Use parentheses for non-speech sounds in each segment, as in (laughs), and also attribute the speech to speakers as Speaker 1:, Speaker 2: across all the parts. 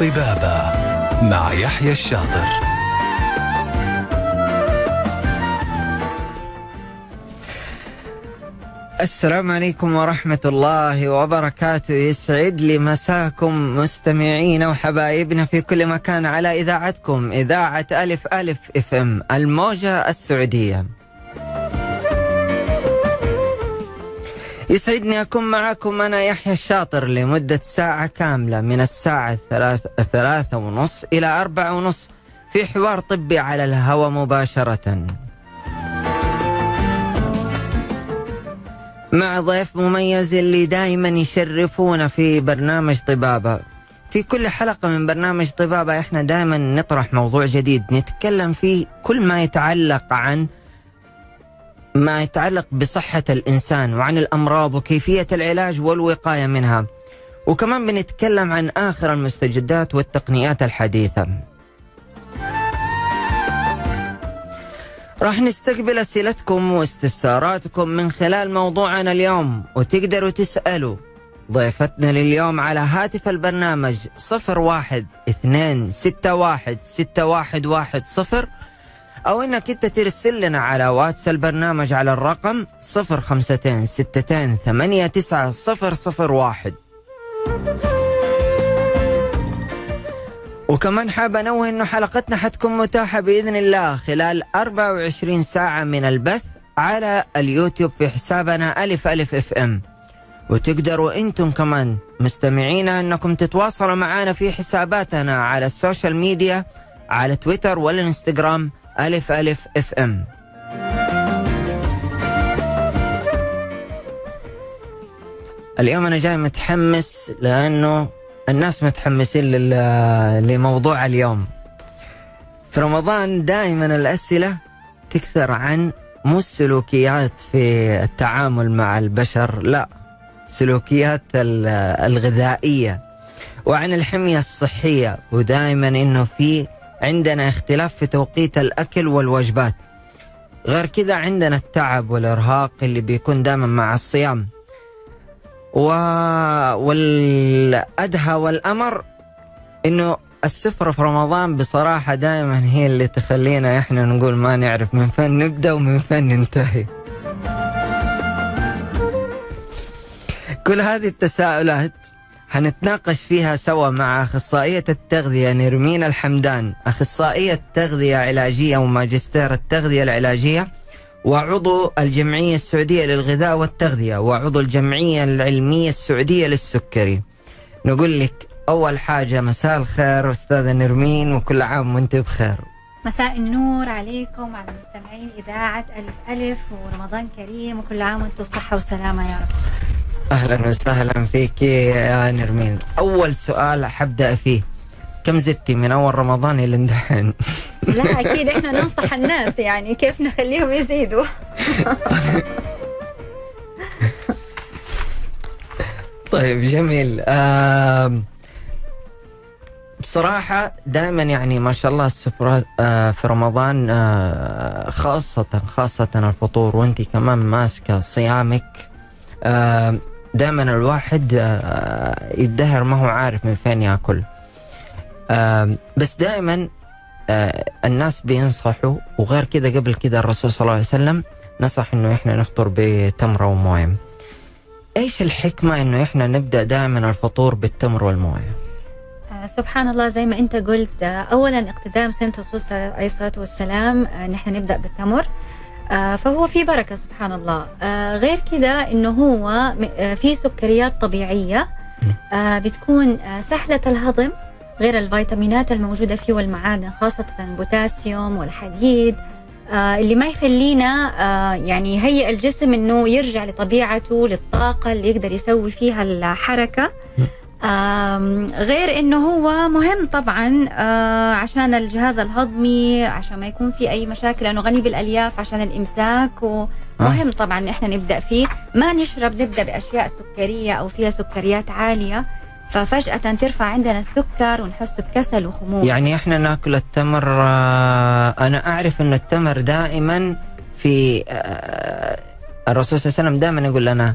Speaker 1: طبابة مع يحيى الشاطر.
Speaker 2: السلام عليكم ورحمة الله وبركاته. يسعد لي مساكم مستمعينا وحبايبنا في كل مكان على إذاعتكم إذاعة ألف ألف إف إم الموجة السعودية. يسعدني أكون معكم أنا يحيى الشاطر لمدة ساعة كاملة من الساعة ثلاث ثلاثة ونص إلى أربعة ونص في حوار طبي على الهواء مباشرة. مع ضيف مميز اللي دائما يشرفونا في برنامج طبابة. في كل حلقة من برنامج طبابة إحنا دائما نطرح موضوع جديد نتكلم فيه كل ما يتعلق عن ما يتعلق بصحة الإنسان وعن الأمراض وكيفية العلاج والوقاية منها. وكمان بنتكلم عن آخر المستجدات والتقنيات الحديثة. راح نستقبل أسئلتكم واستفساراتكم من خلال موضوعنا اليوم وتقدروا تسألوا ضيفتنا لليوم على هاتف البرنامج صفر واحد اثنين ستة واحد ستة واحد واحد صفر أو إنك أنت ترسل لنا على واتس البرنامج على الرقم صفر خمستين ستتين ثمانية تسعة صفر صفر واحد. وكمان حاب أنوه إنه حلقتنا حتكون متاحة بإذن الله خلال 24 ساعة من البث على اليوتيوب في حسابنا ألف ألف إف إم. وتقدروا أنتم كمان مستمعينا أنكم تتواصلوا معنا في حساباتنا على ال social media على تويتر والإنستغرام ألف ألف إف إم. اليوم أنا جاي متحمس لأنه الناس متحمسين لموضوع اليوم. في رمضان دائما الأسئلة تكثر عن مو السلوكيات في التعامل مع البشر لا سلوكيات ال- الغذائية وعن الحمية الصحية ودائما إنه في عندنا اختلاف في توقيت الأكل والوجبات. غير كذا عندنا التعب والإرهاق اللي بيكون دائما مع الصيام. و... والأدهى والأمر إنه السفرة في رمضان بصراحة دائما هي اللي تخلينا إحنا نقول ما نعرف من فين نبدأ ومن فين ننتهي. كل هذه التساؤلات حنتناقش فيها سوا مع أخصائية التغذية نرمين الحمدان أخصائية تغذية علاجية وماجستير التغذية العلاجية وعضو الجمعية السعودية للغذاء والتغذية وعضو الجمعية العلمية السعودية للسكري. نقول لك أول حاجة مساء الخير أستاذة نرمين وكل عام وأنت بخير.
Speaker 3: مساء النور عليكم وعلى مستمعين إذاعة ألف ألف ورمضان كريم وكل عام وأنتم بصحة وسلامة يا رب.
Speaker 2: أهلا وسهلا فيك يا نرمين. أول سؤال حبدأ فيه. كم زدتي من أول رمضان إلى الدحين
Speaker 3: لا (laughs) أكيد إحنا ننصح الناس يعني كيف نخليهم يزيدوا. (laughs)
Speaker 2: طيب جميل. آم، بصراحة دائما يعني ما شاء الله السفرات آه، في رمضان آه، خاصة خاصة الفطور وانت كمان ماسكة صيامك. دائما الواحد آه، يدهر ما هو عارف من فين ياكل. آم، بس دائما آه، الناس بينصحوا وغير كذا قبل كذا الرسول صلى الله عليه وسلم نصح إنه إحنا نفطر بتمرة وموية. إيش الحكمة إنه إحنا نبدأ دائما الفطور بالتمر والموية؟
Speaker 3: آه، سبحان الله زي ما أنت قلت آه، أولا اقتدام سنة الرسول صلى الله عليه الصلاة والسلام آه، نحن نبدأ بالتمر. آه، فهو في بركة سبحان الله آه، غير كده إنه هو آه، في سكريات طبيعية آه، بتكون آه، سهلة الهضم غير الفيتامينات الموجودة فيه والمعادن خاصة البوتاسيوم والحديد آه، اللي ما يخلينا آه، يعني يهيئ الجسم إنه يرجع لطبيعته للطاقة اللي يقدر يسوي فيها الحركة. آم، غير إنه هو مهم طبعا آه، عشان الجهاز الهضمي عشان ما يكون في أي مشاكل لأنه غني بالألياف عشان الإمساك ومهم طبعا إن إحنا نبدأ فيه. ما نشرب نبدأ بأشياء سكرية أو فيها سكريات عالية ففجأة ترفع عندنا السكر ونحس بكسل وخمول
Speaker 2: يعني إحنا نأكل التمر آه، أنا أعرف إن التمر دائما في آه، الرسول صلى الله عليه وسلم دائما يقول لنا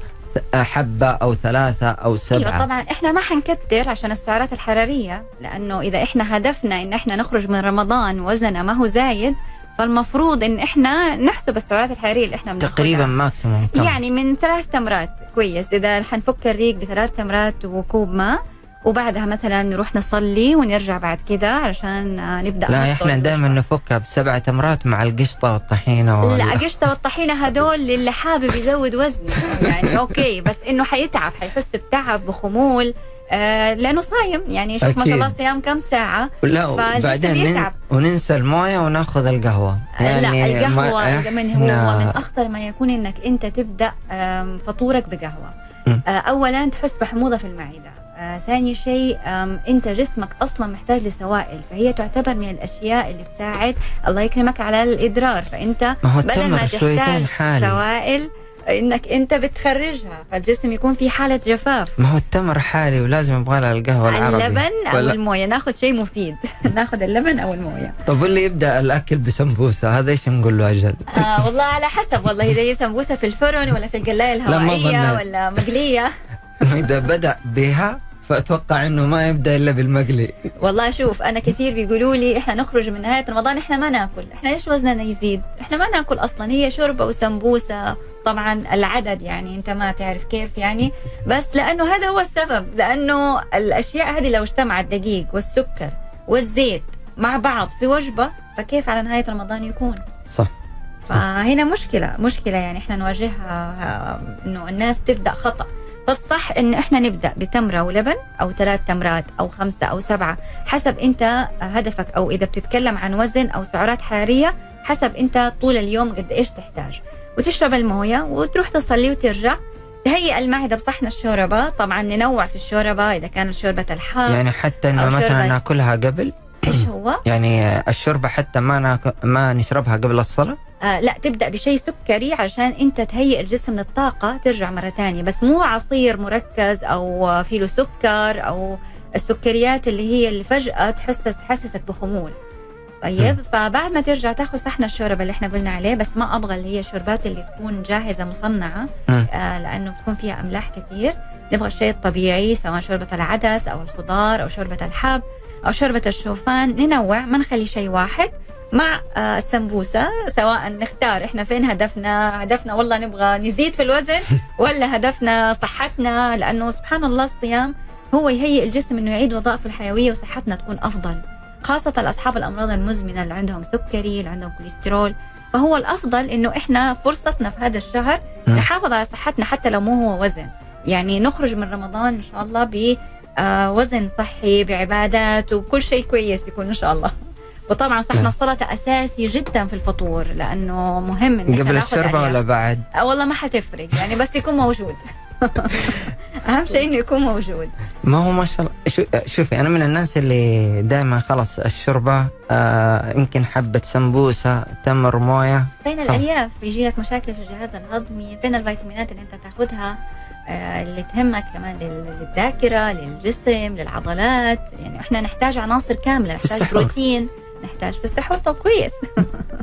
Speaker 2: حبة أو ثلاثة أو سبعة.
Speaker 3: أيوه طبعا. إحنا ما حنكتر عشان السعرات الحرارية لأنه إذا إحنا هدفنا إن إحنا نخرج من رمضان وزننا ما هو زايد فالمفروض إن إحنا نحسب السعرات الحرارية اللي إحنا بناخدها.
Speaker 2: تقريبا maximum
Speaker 3: يعني من ثلاث تمرات. كويس. إذا حنفك الريق بثلاث تمرات وكوب ماء وبعدها مثلا نروح نصلي ونرجع بعد كده علشان آه، نبدأ
Speaker 2: لا إحنا دائما. نفكها بسبع تمرات مع القشطة والطحينة وال-
Speaker 3: لا قشطة والطحينة (laughs) هدول للي حابب يزود وزنه يعني okay بس إنه حيتعب حيحس بتعب بخمول آه لأنه صايم يعني شوف ما شاء الله. صيام كم ساعة
Speaker 2: لا وبعدين. وننسى الموية وناخذ القهوة
Speaker 3: لا
Speaker 2: يعني ما
Speaker 3: من هو من أخطر ما يكون إنك أنت تبدأ آم، فطورك بقهوة
Speaker 2: مم.
Speaker 3: آه، أولا تحس بحموضة في المعدة آه، ثاني شيء أنت جسمك أصلا محتاج لسوائل فهي تعتبر من الأشياء اللي تساعد الله يكرمك على الإدرار فأنت
Speaker 2: ما هو
Speaker 3: بدل ما تحتاج
Speaker 2: حالي.
Speaker 3: سوائل إنك أنت بتخرجها فالجسم يكون في حالة جفاف.
Speaker 2: ما هو التمر حالي ولازم يبغى لها القهوة العربي.
Speaker 3: اللبن أو
Speaker 2: ولا-
Speaker 3: الموية ناخذ شيء مفيد. (laughs) ناخذ اللبن أو الموية.
Speaker 2: طب واللي يبدأ الأكل بسمبوسة هذا إيش نقول له أجل؟
Speaker 3: آه والله على حسب والله إذا هي سمبوسة في الفرن ولا في القلاية
Speaker 2: الهوائية.
Speaker 3: ولا مقلية. (laughs)
Speaker 2: إذا بدأ بها فأتوقع إنه ما يبدأ إلا بالمقلي.
Speaker 3: والله شوف أنا كثير بيقولوا لي إحنا نخرج من نهاية رمضان إحنا ما ناكل إحنا ليش وزننا يزيد؟ إحنا ما ناكل أصلا هي شوربة وسمبوسة طبعا العدد يعني أنت ما تعرف كيف يعني بس لأنه هذا هو السبب لأنه الأشياء هذه لو اجتمعت الدقيق والسكر والزيت مع بعض في وجبة فكيف على نهاية رمضان يكون؟
Speaker 2: صح.
Speaker 3: فهنا مشكلة مشكلة يعني إحنا نواجهها إنه الناس تبدأ خطأ. فالصح انه إحنا نبدأ بتمرة ولبن أو ثلاث تمرات أو خمسة أو سبعة حسب أنت هدفك أو إذا بتتكلم عن وزن أو سعرات حرارية حسب أنت طول اليوم قد إيش تحتاج. وتشرب الموية وتروح تصلي وترجع. تهيئ المعدة بصحن الشوربة. طبعا ننوع في الشوربة إذا كانت شوربة الحار
Speaker 2: يعني حتى مثلا. ناكلها قبل؟
Speaker 3: إيش (clears throat) هو؟
Speaker 2: يعني الشوربة حتى ما ناك... ما نشربها قبل الصلاة؟
Speaker 3: آه لا تبدأ بشيء سكري عشان أنت تهيئ الجسم للطاقة ترجع مرة ثانية بس مو عصير مركز أو فيه له سكر أو السكريات اللي هي اللي فجأة تحسس تحسسك بخمول. طيب فبعد ما ترجع تاخذ صحن الشوربة اللي إحنا قلنا عليه بس ما أبغى اللي هي الشوربات اللي تكون جاهزة
Speaker 2: مصنعة.
Speaker 3: آه لأنه بتكون فيها أملاح كثير نبغى الشيء الطبيعي سواء شوربة العدس أو الخضار أو شوربة الحب. أو شوربه الشوفان ننوع ما نخلي شيء واحد مع آه، السمبوسة. سواء نختار إحنا فين هدفنا هدفنا والله نبغى نزيد في الوزن (laughs) ولا هدفنا صحتنا؟ لأنه سبحان الله الصيام هو يهيئ الجسم إنه يعيد وظائفه الحيوية وصحتنا تكون أفضل. خاصة لاصحاب الأمراض المزمنة اللي عندهم سكري اللي عندهم كوليسترول. فهو الأفضل إنه إحنا فرصتنا في هذا الشهر. نحافظ على صحتنا حتى لو مو هو وزن. يعني نخرج من رمضان إن شاء الله وزن صحي بعبادات وكل شيء كويس يكون إن شاء الله وطبعا صحن
Speaker 2: نعم.
Speaker 3: السلطه أساسي جدا في الفطور لأنه مهم إحنا
Speaker 2: قبل
Speaker 3: ألياف.
Speaker 2: ولا بعد؟
Speaker 3: آه، والله ما حتفرق يعني بس يكون موجود (laughs) أهم شيء إنه يكون موجود
Speaker 2: ما هو ما شاء الله شو شوفي أنا من الناس اللي دائما خلاص الشوربه آه يمكن حبة سمبوسة تمر موية
Speaker 3: فين
Speaker 2: خلاص.
Speaker 3: الالياف بيجي لك مشاكل في الجهاز الهضمي فين الفيتامينات اللي أنت تأخذها آه، اللي تهمك كمان لل- للذاكرة للجسم للعضلات. يعني إحنا نحتاج عناصر كاملة نحتاج. بروتين نحتاج في السحور طب كويس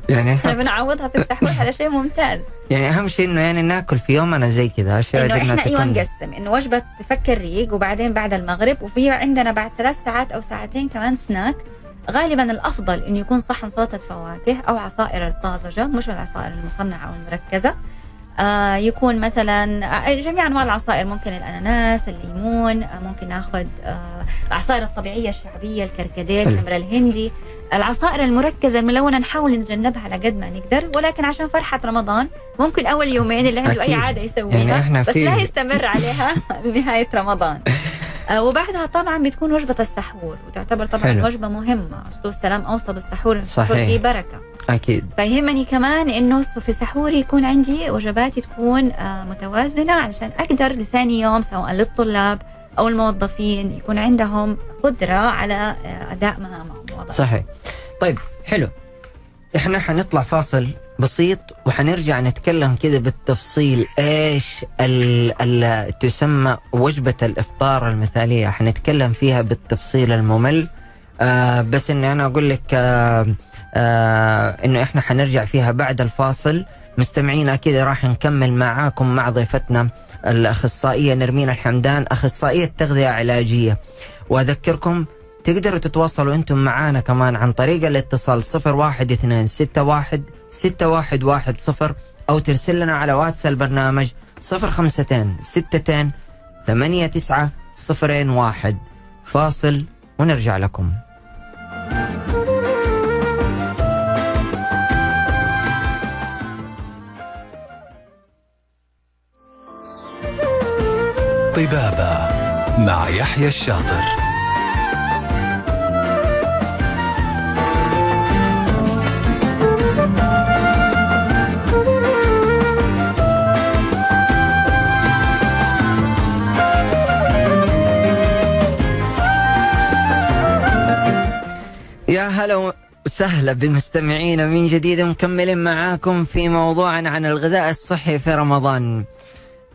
Speaker 2: يعني (laughs)
Speaker 3: إحنا بنعوضها في السحور هذا شيء ممتاز.
Speaker 2: يعني أهم شيء إنه يعني ناكل في يومنا زي كذا أشياء
Speaker 3: إنه إحنا
Speaker 2: أيوه
Speaker 3: نقسم. إنه وجبة تفك الريق وبعدين بعد المغرب وفي عندنا بعد ثلاث ساعات أو ساعتين كمان سناك. غالبا الأفضل إنه يكون صحن سلطة فواكه أو عصائر الطازجه مش العصائر المصنعة أو المركزه آه يكون مثلا آه، جميع أنواع العصائر ممكن الأناناس الليمون آه ممكن ناخذ آه العصائر الطبيعية الشعبية الكركديه. التمر الهندي العصائر المركزة الملونه نحاول نتجنبها على قد ما نقدر ولكن عشان فرحة رمضان ممكن أول يومين اللي عنده اي
Speaker 2: أكيد.
Speaker 3: عادة يسويها
Speaker 2: يعني إحنا
Speaker 3: بس
Speaker 2: في-
Speaker 3: لا يستمر عليها (laughs) لنهايه رمضان (laughs) وبعدها طبعا بتكون وجبة السحور وتعتبر طبعا
Speaker 2: حلو.
Speaker 3: وجبة مهمة الرسول السلام أوصى بالسحور السحور
Speaker 2: صحيح.
Speaker 3: فيه بركة
Speaker 2: أكيد.
Speaker 3: فيهمني كمان إنه في سحوري يكون عندي وجباتي تكون آه، متوازنة علشان أقدر لثاني يوم سواء للطلاب أو الموظفين يكون عندهم قدرة على آه، أداء مهامهم.
Speaker 2: صحيح. طيب حلو. إحنا حنطلع فاصل بسيط وحنرجع نتكلم كذا بالتفصيل إيش ال ال تسمى وجبة الإفطار المثالية؟ حنتكلم فيها بالتفصيل الممل. آه بس إني أنا أقول لك آه آه إنه إحنا حنرجع فيها بعد الفاصل. مستمعينا كذا راح نكمل معاكم مع ضيفتنا الأخصائية نرمين الحمدان أخصائية تغذية علاجية. وأذكركم تقدروا تتواصلوا أنتم معنا كمان عن طريق الاتصال 01261 6110 أو ترسل لنا على واتس البرنامج 052 62 89 01 فاصل ونرجع لكم.
Speaker 1: طبابة مع يحيى الشاطر.
Speaker 2: يا هلا وسهلا بمستمعينا من جديد مكملين معاكم في موضوع عن الغذاء الصحي في رمضان.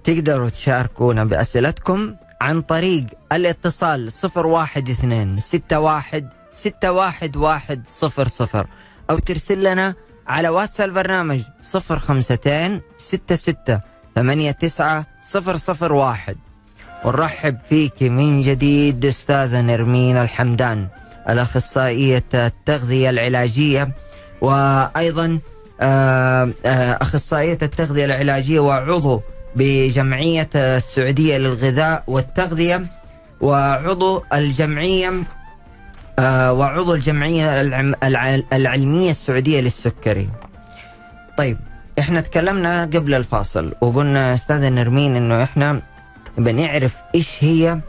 Speaker 2: تقدروا تشاركونا بأسئلتكم عن طريق الاتصال 012 61 611 أو ترسل لنا على واتس البرنامج 052 66 89 001 ونرحب فيك من جديد أستاذة نرمين الحمدان الأخصائية التغذية العلاجية وأيضا آه، آه، أخصائية التغذية العلاجية وعضو بجمعية السعودية للغذاء والتغذية وعضو الجمعية آه، وعضو الجمعية العلمية السعودية للسكري. طيب إحنا تكلمنا قبل الفاصل وقلنا أستاذة نرمين إنه إحنا بنعرف إيش هي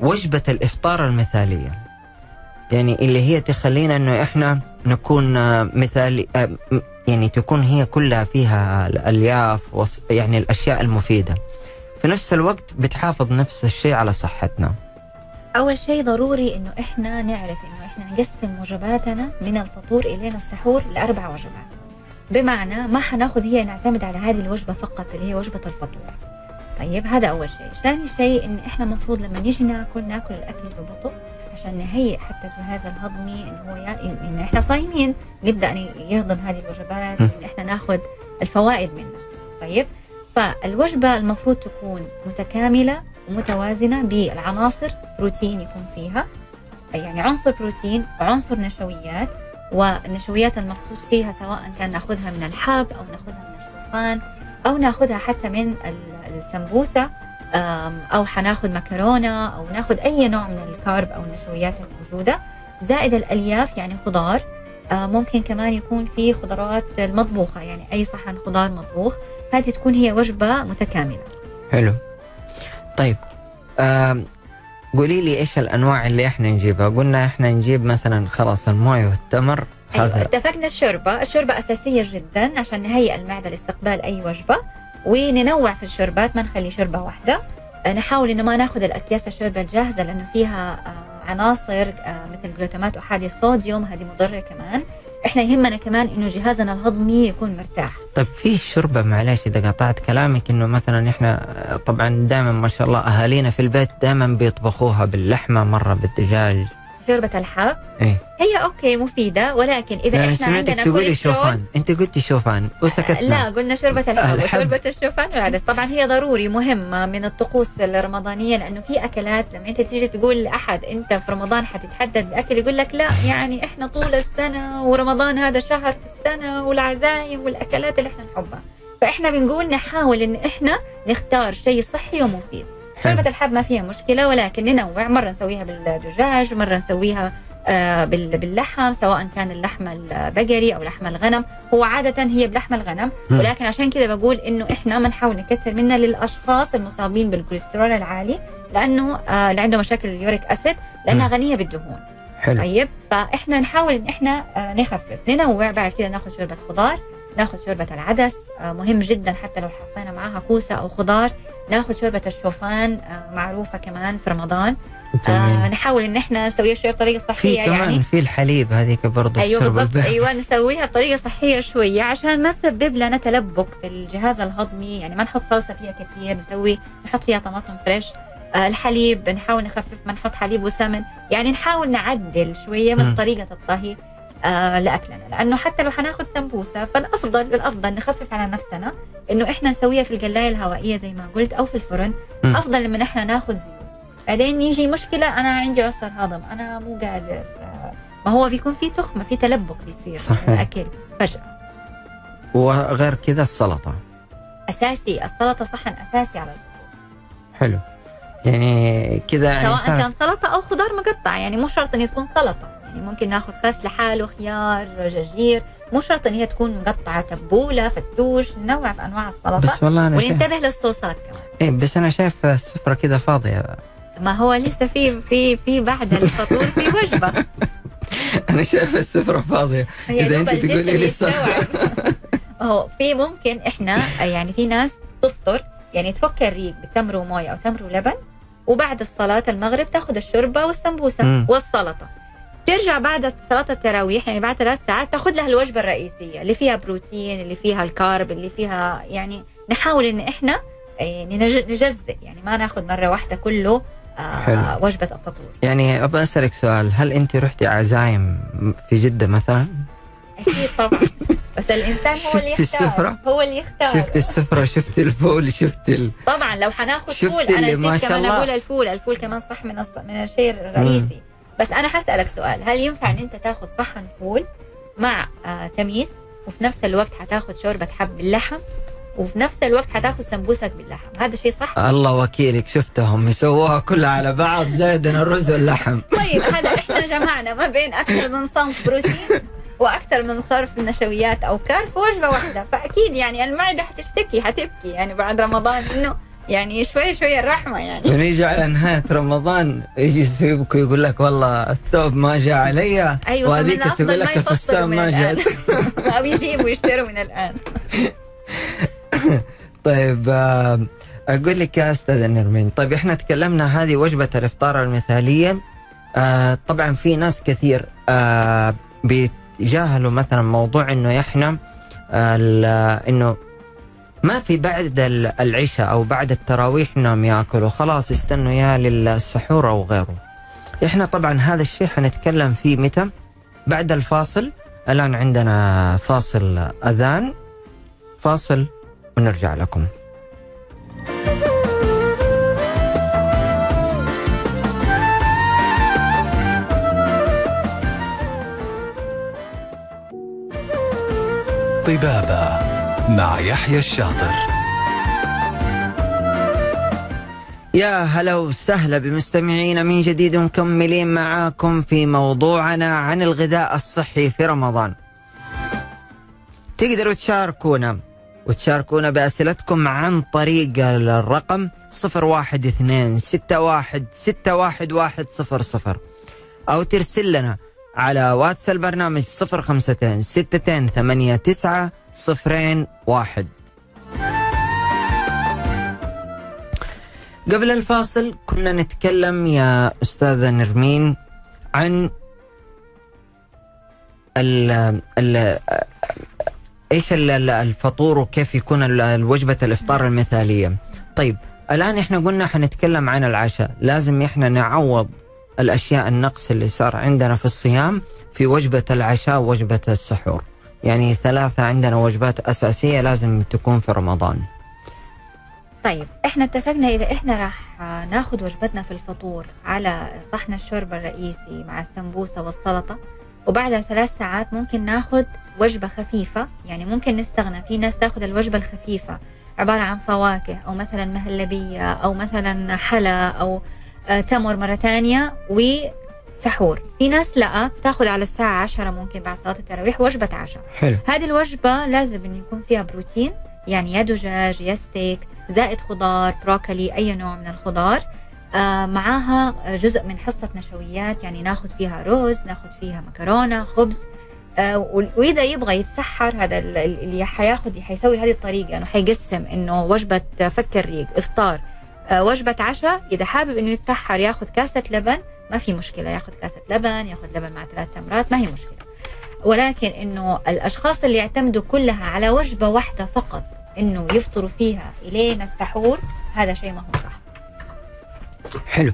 Speaker 2: وجبة الإفطار المثالية. يعني اللي هي تخلينا إنه إحنا نكون آه، مثالي آه، يعني تكون هي كلها فيها الألياف يعني الأشياء المفيدة. في نفس الوقت بتحافظ نفس الشيء على صحتنا.
Speaker 3: أول شيء ضروري إنه إحنا نعرف إنه إحنا نقسم وجباتنا من الفطور الين السحور لأربع وجبات. بمعنى ما حناخذ هي نعتمد على هذه الوجبة فقط اللي هي وجبة الفطور. طيب هذا أول شيء. ثاني شيء إن إحنا المفروض لما نيجي ناكل ناكل الأكل ببطء عشان نهيئ حتى الجهاز الهضمي انه هو يا- إن إن إحنا صايمين. نبدأ ن- يهضم هذه الوجبات
Speaker 2: م.
Speaker 3: إن إحنا ناخذ الفوائد منها. طيب؟ فالوجبة المفروض تكون متكاملة ومتوازنة بالعناصر بروتين يكون فيها. يعني عنصر بروتين وعنصر نشويات. والنشويات المقصود فيها سواء كان ناخذها من الحب أو ناخذها من الشوفان أو ناخذها حتى من ال- السمبوسة. أم، أو حناخذ مكرونة أو ناخذ أي نوع من الكارب أو النشويات الموجودة. زائد الألياف يعني خضار. آه، ممكن كمان يكون في خضروات المطبوخة يعني أي صحن خضار مطبوخ. هذه تكون هي وجبة متكاملة.
Speaker 2: حلو. طيب قولي لي إيش الأنواع اللي إحنا نجيبها؟ قلنا إحنا نجيب مثلا خلاص الموية والتمر
Speaker 3: أيوة
Speaker 2: هذا.
Speaker 3: اتفقنا الشوربة. الشوربة أساسية جدا عشان نهيئ المعدة لاستقبال أي وجبة. وننوع في الشوربات ما نخلي شوربة واحدة. آه، نحاول إنه ما ناخذ الأكياس الشوربة الجاهزة لأنه فيها آه، عناصر آه، مثل جلوتامات أحادي الصوديوم هذه مضرة كمان. إحنا يهمنا كمان إنه جهازنا الهضمي يكون مرتاح.
Speaker 2: طيب في الشوربه معلش إذا قطعت كلامك إنه مثلا إحنا طبعا دائما ما شاء الله أهالينا في البيت دائما بيطبخوها باللحمة مرة بالدجاج.
Speaker 3: شوربة الحب
Speaker 2: إيه.
Speaker 3: هي أوكي مفيدة ولكن
Speaker 2: إذا
Speaker 3: إحنا
Speaker 2: سمعتك
Speaker 3: عندنا
Speaker 2: تقولي شوفان. أنت قلتي شوفان وسكتنا.
Speaker 3: لا قلنا شوربة الحب
Speaker 2: الحب.
Speaker 3: وشوربة الشوفان والعدس طبعا هي ضروري مهمة من الطقوس الرمضانية لأنه في أكلات لما أنت تيجي تقول لأحد أنت في رمضان حتتحدد بأكل يقول لك لا يعني إحنا طول السنة ورمضان هذا شهر في السنة والعزايم والأكلات اللي إحنا نحبها. فإحنا بنقول نحاول إن إحنا نختار شيء صحي ومفيد.
Speaker 2: حلو.
Speaker 3: شوربة الحب ما فيها مشكلة ولكن ننوع. مرة نسويها بالدجاج مرة نسويها آه، بال- باللحم سواء كان اللحم البقري أو لحم الغنم. هو عادة هي بلحم الغنم. ولكن عشان كذا بقول إنه إحنا ما نحاول نكثر منها للأشخاص المصابين بالكوليسترول العالي لأنه آه اللي عنده مشاكل اليوريك أسيد
Speaker 2: لأنها.
Speaker 3: غنية بالدهون.
Speaker 2: حلو.
Speaker 3: طيب؟ فإحنا نحاول إن إحنا آه نخفف ننوع. بعد كده ناخذ شوربة خضار ناخذ شوربة العدس آه مهم جدا حتى لو حطينا معاها كوسة أو خضار. ناخذ شوربة الشوفان آه معروفة كمان في رمضان آه. نحاول إن إحنا نسويها شوية بطريقة
Speaker 2: في
Speaker 3: صحية
Speaker 2: كمان
Speaker 3: يعني
Speaker 2: في الحليب هذيك برضه أيوه
Speaker 3: بالضبط. أيوه (laughs) نسويها بطريقة صحية شوية عشان ما تسبب لنا تلبك في الجهاز الهضمي يعني ما نحط صلصة فيها كثير نسوي نحط فيها طماطم فريش آه الحليب نحاول نخفف ما نحط حليب وسمن يعني نحاول نعدل شوية من. طريقة الطهي آه لأكلنا. لأنه حتى لو حناخذ سمبوسة فالأفضل الأفضل نخفف على نفسنا إنه إحنا نسويها في القلايه الهوائية زي ما قلت أو في الفرن.
Speaker 2: مم.
Speaker 3: أفضل لما إحنا ناخذ زيوت. بعدين يجي مشكلة أنا عندي عسر هضم أنا مو قادر آه، ما هو بيكون في تخمة في تلبك بيصير
Speaker 2: صحيح.
Speaker 3: من الأكل فجأة.
Speaker 2: وغير كذا السلطة.
Speaker 3: أساسي السلطة صحن أساسي على الفطور
Speaker 2: حلو. يعني كذا يعني
Speaker 3: سواء كان سلطة أو خضار مقطع يعني مو شرط إن تكون سلطة. يعني ممكن ناخذ خس لحاله خيار جرجير. مو شرط إن هي تكون مقطعة تبولة فتوش نوع في أنواع السلطه
Speaker 2: بس والله أنا شايف
Speaker 3: وننتبه للصوصات كمان.
Speaker 2: إيه بس أنا شايف السفرة كذا فاضية.
Speaker 3: ما هو لسه في في في بعد الفطور في وجبة. (laughs)
Speaker 2: أنا شايف
Speaker 3: السفرة
Speaker 2: فاضية.
Speaker 3: دوب
Speaker 2: أنت تقولي
Speaker 3: يستوعب. (laughs) هو في ممكن إحنا يعني في ناس تفطر يعني تفك الريق بتمر ومويه أو تمر ولبن وبعد الصلاة المغرب تاخذ الشوربة
Speaker 2: والسمبوسة.
Speaker 3: والسلطة. ترجع بعد صلاة التراويح يعني بعد ثلاث ساعات تاخذ لها الوجبة الرئيسية اللي فيها بروتين اللي فيها الكارب اللي فيها يعني نحاول إن إحنا يعني نج- نجزئ يعني ما ناخذ مرة واحدة كله آه
Speaker 2: حلو.
Speaker 3: وجبة الفطور.
Speaker 2: يعني أبى أسألك سؤال هل أنت رحتي عزايم في جدة مثلا؟
Speaker 3: أكيد طبعا. بس الإنسان هو اللي يختار
Speaker 2: السفرة؟
Speaker 3: هو اللي يختار.
Speaker 2: شفت السفرة؟ شفت الفول؟ شفت ال...
Speaker 3: طبعا لو حناخذ فول
Speaker 2: أنا ما شاء
Speaker 3: كمان
Speaker 2: الله.
Speaker 3: أقول الفول. الفول كمان صح من الص... من الشيء الرئيسي. بس أنا حسألك سؤال. هل ينفع إن أنت تاخذ صحن فول مع آه تميس؟ وفي نفس الوقت حتاخذ شوربة حب باللحم؟ وفي نفس الوقت حتاخذ سمبوسك باللحم. هذا شيء صح؟
Speaker 2: الله وكيلك شفتهم يسووها كلها على بعض زائدا الرز واللحم.
Speaker 3: طيب هذا إحنا جمعنا ما بين أكثر من صنف بروتين وأكثر من صرف نشويات أو كار في وجبة واحدة. فأكيد يعني المعدة حتشتكي حتبكي يعني بعد رمضان إنه يعني شوي شوي الرحمة يعني.
Speaker 2: ونيجي على نهاية رمضان يجي يسيبك ويقول لك والله الثوب ما جاء علي
Speaker 3: أيوه
Speaker 2: وهذيك تقول لك الفستان ما. جاء. (laughs)
Speaker 3: أو يجيبوا يشتروا من الآن. (laughs)
Speaker 2: طيب آه، أقول لك يا أستاذ نرمين طيب إحنا تكلمنا هذه وجبة الإفطار المثالية آه، طبعا في ناس كثير آه، بيتجاهلوا مثلا موضوع إنه إحنا آه، ال- إنه ما في بعد ال- العشاء أو بعد التراويح انهم ياكلوا خلاص يستنوا يا للسحور أو غيره. إحنا طبعا هذا الشيء حنتكلم فيه متى؟ بعد الفاصل. الآن عندنا فاصل أذان. فاصل ونرجع لكم.
Speaker 1: طبابة. مع يحيى الشاطر.
Speaker 2: يا هلا وسهلا بمستمعينا من جديد مكملين معاكم في موضوعنا عن الغذاء الصحي في رمضان. تقدروا تشاركونا وتشاركونا بأسئلتكم عن طريق الرقم 012 61 611 أو ترسل لنا على واتس البرنامج 052 62 89 01 قبل الفاصل كنا نتكلم يا أستاذة نرمين عن ال ال إيش ال- ال- الفطور وكيف يكون الوجبة الإفطار المثالية. طيب الآن إحنا قلنا حنتكلم عن العشاء. لازم إحنا نعوض الأشياء النقص اللي صار عندنا في الصيام في وجبة العشاء ووجبة السحور. يعني ثلاثة عندنا وجبات أساسية لازم تكون في رمضان.
Speaker 3: طيب إحنا اتفقنا إذا إحنا راح ناخذ وجبتنا في الفطور على صحن الشوربة الرئيسي مع السمبوسة والسلطة وبعد ثلاث ساعات ممكن ناخذ وجبة خفيفة يعني ممكن نستغنى في ناس تاخذ الوجبة الخفيفة عبارة عن فواكه أو مثلا مهلبية أو مثلا حلا أو آه، تمر مرة ثانية وسحور في ناس لا بتاخذ على الساعة 10 ممكن بعد صلاة التراويح وجبة عشاء.
Speaker 2: حلو.
Speaker 3: هذه الوجبة لازم إن يكون فيها بروتين يعني يا دجاج يا ستيك زائد خضار بروكلي أي نوع من الخضار. آه معاها جزء من حصة نشويات يعني ناخذ فيها رز ناخذ فيها مكرونة خبز. آه و- وإذا يبغى يتسحر هذا ال- ال- اللي حياخذ حيسوي هذه الطريقة إنه حيقسم إنه وجبة فك الريق إفطار. آه وجبة عشاء إذا حابب إنه يتسحر ياخذ كاسة لبن ما في مشكلة ياخذ كاسة لبن ياخذ لبن مع ثلاث تمرات ما هي مشكلة. ولكن إنه الأشخاص اللي يعتمدوا كلها على وجبة واحدة فقط إنه يفطروا فيها الين السحور هذا شيء ما هو صح.
Speaker 2: حلو.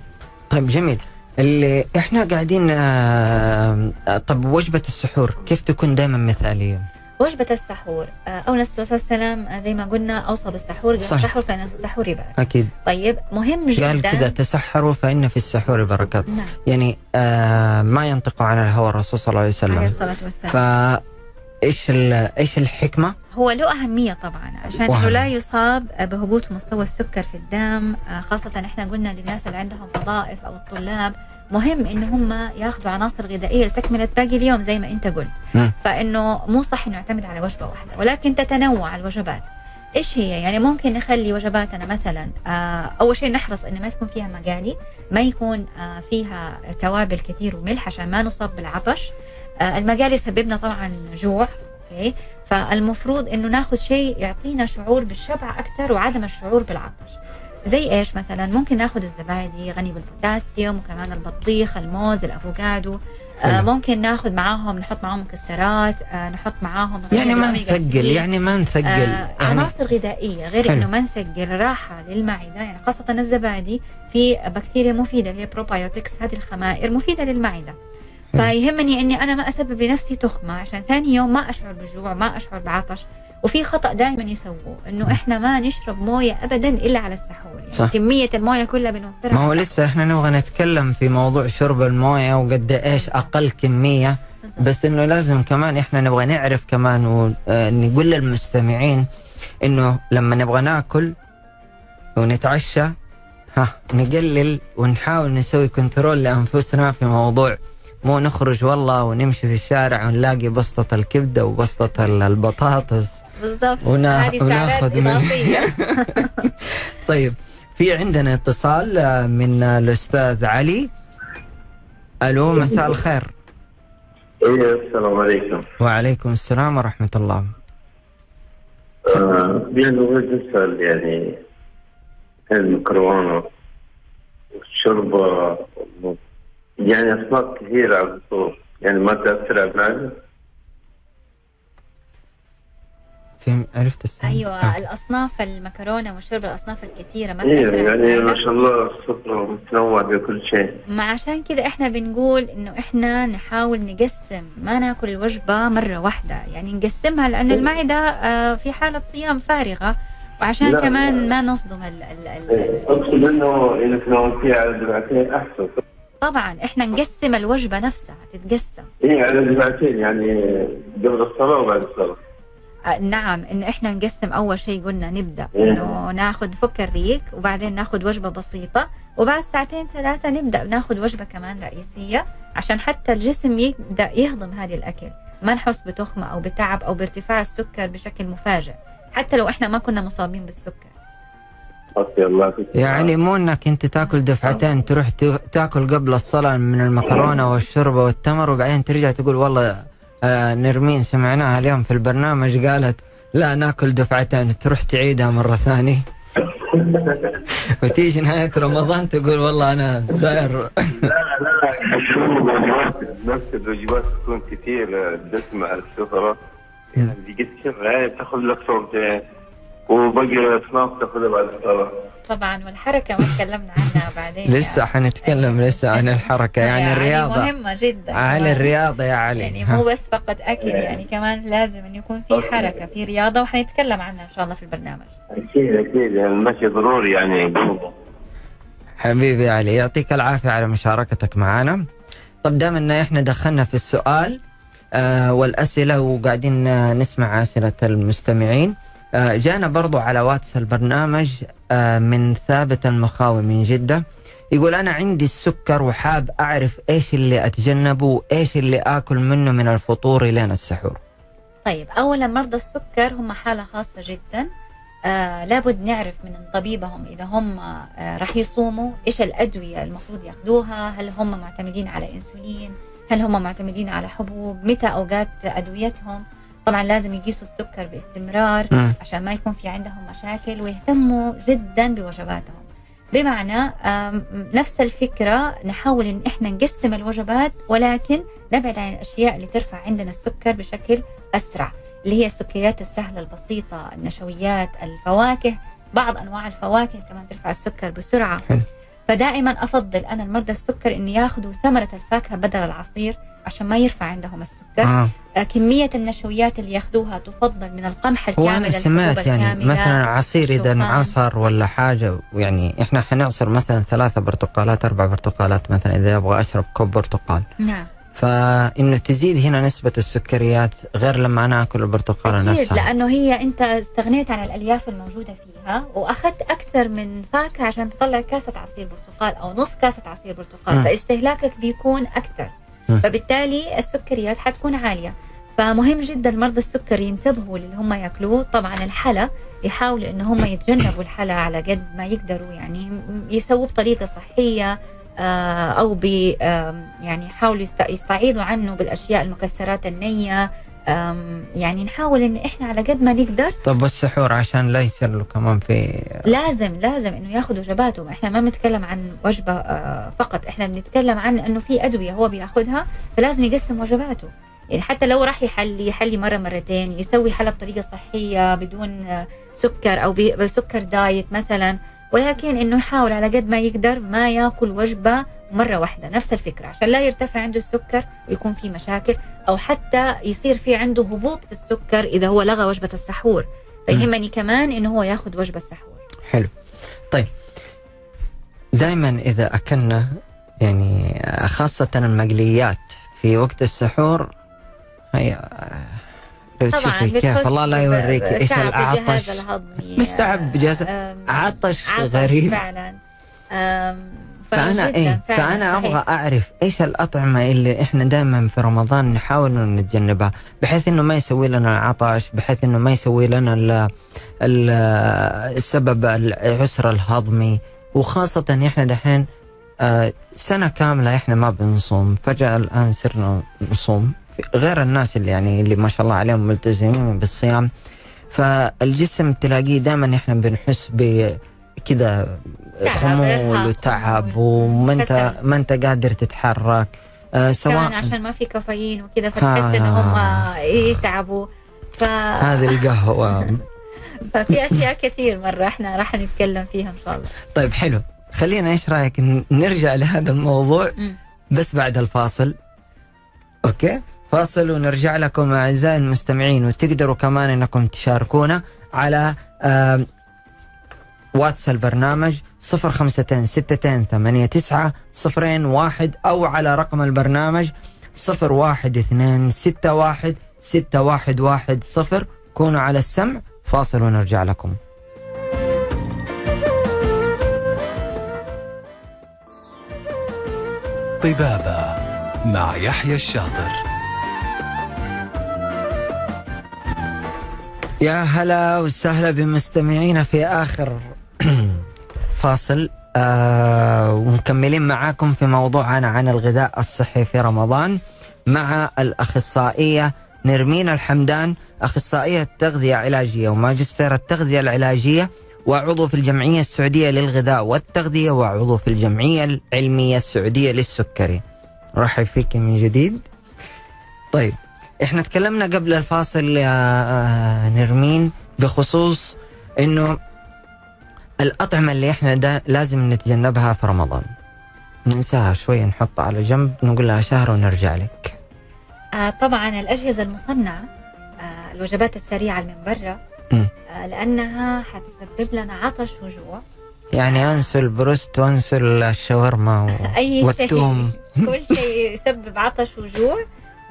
Speaker 2: طيب جميل. اللي إحنا قاعدين آه طب وجبة السحور كيف تكون دائما مثالية؟
Speaker 3: وجبة السحور. آه، أولا الرسول صلى الله عليه وسلم آه، زي ما قلنا أوصى بالسحور قال
Speaker 2: صح.
Speaker 3: السحور فإن في السحور بركة
Speaker 2: أكيد.
Speaker 3: طيب مهم جدا.
Speaker 2: قال كذا تسحروا فإن في السحور بركات.
Speaker 3: نعم.
Speaker 2: يعني آه ما ينطق عن الهوى الرسول صلى الله عليه
Speaker 3: عليه
Speaker 2: وسلم
Speaker 3: الصلاة والسلام.
Speaker 2: فا إيش إيش الحكمة؟
Speaker 3: هو له أهمية طبعا عشان. إنه لا يصاب بهبوط مستوى السكر في الدم آه، خاصة إحنا قلنا للناس اللي عندهم وظائف أو الطلاب مهم إن هم ياخذوا عناصر غذائية لتكملة باقي اليوم زي ما أنت قلت
Speaker 2: مم.
Speaker 3: فإنه مو صح إنه يعتمد على وجبة واحدة ولكن تتنوع الوجبات إيش هي؟ يعني ممكن نخلي وجباتنا مثلا آه أول شيء نحرص انه ما تكون فيها مقالي، ما يكون آه فيها توابل كثير وملح عشان ما نصاب بالعطش. آه المقالي يسببنا طبعا جوع، okay؟ فالمفروض إنه ناخذ شيء يعطينا شعور بالشبع أكثر وعدم الشعور بالعطش. زي إيش مثلا؟ ممكن ناخذ الزبادي غني بالبوتاسيوم وكمان البطيخ، الموز، الأفوكادو. آه. ممكن ناخذ معاهم نحط معاهم مكسرات، آه نحط معاهم
Speaker 2: يعني ما نثقل
Speaker 3: 3.
Speaker 2: يعني ما نثقل
Speaker 3: آه
Speaker 2: يعني
Speaker 3: عناصر غذائية غير. إنه ما نثقل راحة للمعدة يعني خاصة الزبادي في بكتيريا مفيدة اللي هي probiotics هذه الخمائر مفيدة للمعدة فيهمني إني أنا ما أسبب لنفسي تخمة عشان ثاني يوم ما أشعر بجوع ما أشعر بعطش وفي خطأ دائما يسووه إنه إحنا ما نشرب موية ابدا إلا على السحور
Speaker 2: صح.
Speaker 3: كمية الموية كلها بنوفرها
Speaker 2: ما هو لسه إحنا نبغى نتكلم في موضوع شرب الموية وقد إيش أقل كمية
Speaker 3: بالضبط.
Speaker 2: بس إنه لازم كمان إحنا نبغى نعرف كمان ونقول للمستمعين إنه لما نبغى ناكل ونتعشى ها نقلل ونحاول نسوي كنترول لأنفسنا في موضوع مو نخرج والله ونمشي في الشارع ونلاقي بسطة الكبدة وبسطة ال- البطاطس.
Speaker 3: بالضبط.
Speaker 2: ونا-
Speaker 3: هذه سعرات إضافية. (laughs) (laughs)
Speaker 2: طيب. في عندنا اتصال من الأستاذ علي. ألو مساء الخير.
Speaker 4: إيه السلام عليكم.
Speaker 2: وعليكم السلام ورحمة الله.
Speaker 4: آه يعني اريد اسال يعني المكرونه والشوربه يعني اصناف كثيرة على الفطور يعني ما تأثر على المعده
Speaker 2: عرفت السؤال.
Speaker 3: أيوه
Speaker 2: آه.
Speaker 3: الأصناف المكرونة والشوربه الأصناف الكثيرة ما على
Speaker 4: يعني. ما شاء الله السفره متنوع بكل شيء.
Speaker 3: ما عشان كذا إحنا بنقول إنه إحنا نحاول نقسم ما ناكل الوجبة مرة واحدة. يعني نقسمها لأنه المعدة آه، في حالة صيام فارغة وعشان
Speaker 4: لا،
Speaker 3: كمان
Speaker 4: لا.
Speaker 3: ما نصدم ال ال ال
Speaker 4: إيه، أقصد إنه إنك نومتيها على دفعتين أحسن.
Speaker 3: طبعا إحنا نقسم الوجبة نفسها تتقسم.
Speaker 4: إيه على دفعتين يعني قبل الصلاة وبعد
Speaker 3: الصلاة. نعم انه إحنا نقسم أول شيء قلنا نبدأ
Speaker 4: إيه.
Speaker 3: إنه ناخذ فك الريق وبعدين ناخذ وجبة بسيطة وبعد ساعتين ثلاثة نبدأ ناخذ وجبة كمان رئيسية عشان حتى الجسم يبدأ يهضم هذه الأكل ما نحس بتخمة أو بتعب أو بارتفاع السكر بشكل مفاجئ حتى لو إحنا ما كنا مصابين بالسكر
Speaker 2: يعني مو إنك أنت تاكل دفعتين تروح تاكل قبل الصلاة من المكرونة والشوربة والتمر وبعدين ترجع تقول والله آه نرمين سمعناها اليوم في البرنامج قالت لا ناكل دفعتين تروح تعيدها مرة ثانية. (laughs) وتيجي نهاية رمضان تقول والله أنا سائر
Speaker 4: لا لا نفس الوجبات تكون كثير دسمة على السفرة يعني يعني تاخذ لك صورتين وباقي الاصناف تاخذها بعد الصلاة.
Speaker 3: طبعا والحركة ما تكلمنا عنها بعدين.
Speaker 2: لسه حنتكلم لسه عن الحركة يعني الرياضة.
Speaker 3: مهمة جدا.
Speaker 2: على الرياضة يا علي.
Speaker 3: يعني. مو بس فقط أكل يعني كمان لازم انه يكون في حركة في رياضة وحنتكلم عنها إن شاء الله في البرنامج.
Speaker 4: أكيد أكيد. يعني المشي ضروري يعني.
Speaker 2: حبيبي يا علي يعطيك العافية على مشاركتك معنا. طب دام إن إحنا دخلنا في السؤال آه والأسئلة وقاعدين نسمع أسئلة المستمعين جانا برضو على واتس البرنامج آه من ثابت المخاوي من جدة. يقول أنا عندي السكر وحاب أعرف إيش اللي أتجنبه وإيش اللي آكل منه من الفطور لين السحور.
Speaker 3: طيب اولا مرضى السكر هم حالة خاصة جدا. آه لابد نعرف من طبيبهم إذا هم آه راح يصوموا إيش الأدوية المفروض ياخذوها هل هم معتمدين على إنسولين هل هم معتمدين على حبوب متى أوقات أدويتهم. طبعا لازم يقيسوا السكر باستمرار
Speaker 2: مم.
Speaker 3: عشان ما يكون في عندهم مشاكل ويهتموا جدا بوجباتهم بمعنى نفس الفكرة نحاول إن إحنا نقسم الوجبات ولكن نبعد عن الأشياء اللي ترفع عندنا السكر بشكل أسرع اللي هي السكريات السهلة البسيطة النشويات الفواكه بعض أنواع الفواكه كمان ترفع السكر بسرعة. فدائما أفضل أنا المرضى السكر انه ياخذوا ثمرة الفاكهة بدل العصير عشان ما يرفع عندهم السكر
Speaker 2: آه.
Speaker 3: آه. كمية النشويات اللي ياخذوها تفضل من القمح الكامل
Speaker 2: وأنا سمعت يعني
Speaker 3: الكاملة،
Speaker 2: مثلا عصير إذا
Speaker 3: الشوفان.
Speaker 2: انعصر ولا حاجة يعني إحنا حنعصر مثلا ثلاثة برتقالات أربع برتقالات مثلا إذا أبغى أشرب كوب برتقال
Speaker 3: نعم
Speaker 2: فإنه تزيد هنا نسبة السكريات غير لما أنا آكل
Speaker 3: البرتقالة
Speaker 2: نفسها
Speaker 3: لأنه هي أنت استغنيت عن الألياف الموجودة فيها وأخذت أكثر من فاكهة عشان تطلع كاسة عصير برتقال أو نص كاسة عصير برتقال
Speaker 2: مم.
Speaker 3: فاستهلاكك بيكون أكثر
Speaker 2: مم.
Speaker 3: فبالتالي السكريات حتكون عالية. فمهم جدا مرضى السكر ينتبهوا للي هم ياكلوه. طبعا الحلا يحاولوا إن هم يتجنبوا الحلا على قد ما يقدروا يعني يسووه بطريقة صحية آه، أو ب يعني يحاولوا يست- يستعيضوا عنه بالأشياء المكسرات النية. يعني نحاول إن إحنا على قد ما نقدر.
Speaker 2: طب والسحور عشان لا يصير له كمان في
Speaker 3: لازم لازم إنه ياخذ وجباته إحنا ما بنتكلم عن وجبة آه، فقط. إحنا بنتكلم عن إنه في أدوية هو بياخذها فلازم يقسم وجباته يعني حتى لو راح يحلي يحلي مرة مرتين يسوي حلا بطريقة صحية بدون آه، سكر أو بسكر دايت مثلا. ولكن إنه يحاول على قد ما يقدر ما يأكل وجبة مرة واحدة. نفس الفكرة. عشان لا يرتفع عنده السكر ويكون في مشاكل أو حتى يصير في عنده هبوط في السكر إذا هو لغى وجبة السحور. فيهمني كمان إنه هو ياخذ وجبة سحور
Speaker 2: حلو. طيب. دائما إذا أكلنا يعني خاصة المقليات في وقت السحور هي لو
Speaker 3: طبعا
Speaker 2: تشوفي كيف الله لا يوريك
Speaker 3: إيش
Speaker 2: العطش. مستعب بجهاز-
Speaker 3: أم،
Speaker 2: عطش غريب.
Speaker 3: فعلا. فأنا
Speaker 2: إيه
Speaker 3: فأنا.
Speaker 2: أبغى أعرف إيش الأطعمة اللي إحنا دائما في رمضان نحاول نتجنبها بحيث إنه ما يسوي لنا العطش بحيث إنه ما يسوي لنا ال ال السبب العسر الهضمي. وخاصة إحنا دحين آه، سنة كاملة إحنا ما بنصوم فجأة الآن صرنا نصوم. غير الناس اللي يعني اللي ما شاء الله عليهم ملتزمين بالصيام. فالجسم تلاقيه دائما إحنا بنحس بكذا
Speaker 3: تعب،
Speaker 2: خمول وتعب وما
Speaker 3: أنت.
Speaker 2: ما أنت قادر تتحرك. آه سواء
Speaker 3: عشان ما في كافيين وكذا فتحس ان هم يتعبوا ف...
Speaker 2: هذه القهوة. (laughs)
Speaker 3: ففي أشياء كثير مرة إحنا راح نتكلم فيها إن شاء الله.
Speaker 2: طيب حلو. خلينا إيش رأيك نرجع لهذا الموضوع. بس بعد الفاصل. okay؟ فاصل ونرجع لكم أعزائي المستمعين وتقدروا كمان إنكم تشاركونا على واتس البرنامج صفر خمستين ستتين ثمانية تسعة صفرين واحد أو على رقم البرنامج صفر واحد اثنين ستة واحد ستة واحد واحد صفر. كونوا على السمع فاصل ونرجع لكم.
Speaker 1: طبابة مع يحيى الشاطر.
Speaker 2: يا هلا وسهلا بمستمعينا في آخر فاصل. آه ومكملين معاكم في موضوعنا عن الغذاء الصحي في رمضان مع الأخصائية نرمين الحمدان أخصائية تغذية علاجية وماجستير التغذية العلاجية وعضو في الجمعية السعودية للغذاء والتغذية وعضو في الجمعية العلمية السعودية للسكري. رحب فيك من جديد. طيب إحنا تكلمنا قبل الفاصل يا آه، نرمين بخصوص إنه الأطعمة اللي إحنا دا لازم نتجنبها في رمضان. ننساها شوية نحطها على جنب نقول لها شهر ونرجع لك.
Speaker 3: آه طبعا الأجهزة المصنعة آه الوجبات السريعة اللي من برا. آه لأنها حتسبب لنا عطش وجوع.
Speaker 2: يعني أنسوا البروست وأنسوا الشاورما و... (laughs) والثوم
Speaker 3: شيء. (laughs) كل شيء يسبب عطش وجوع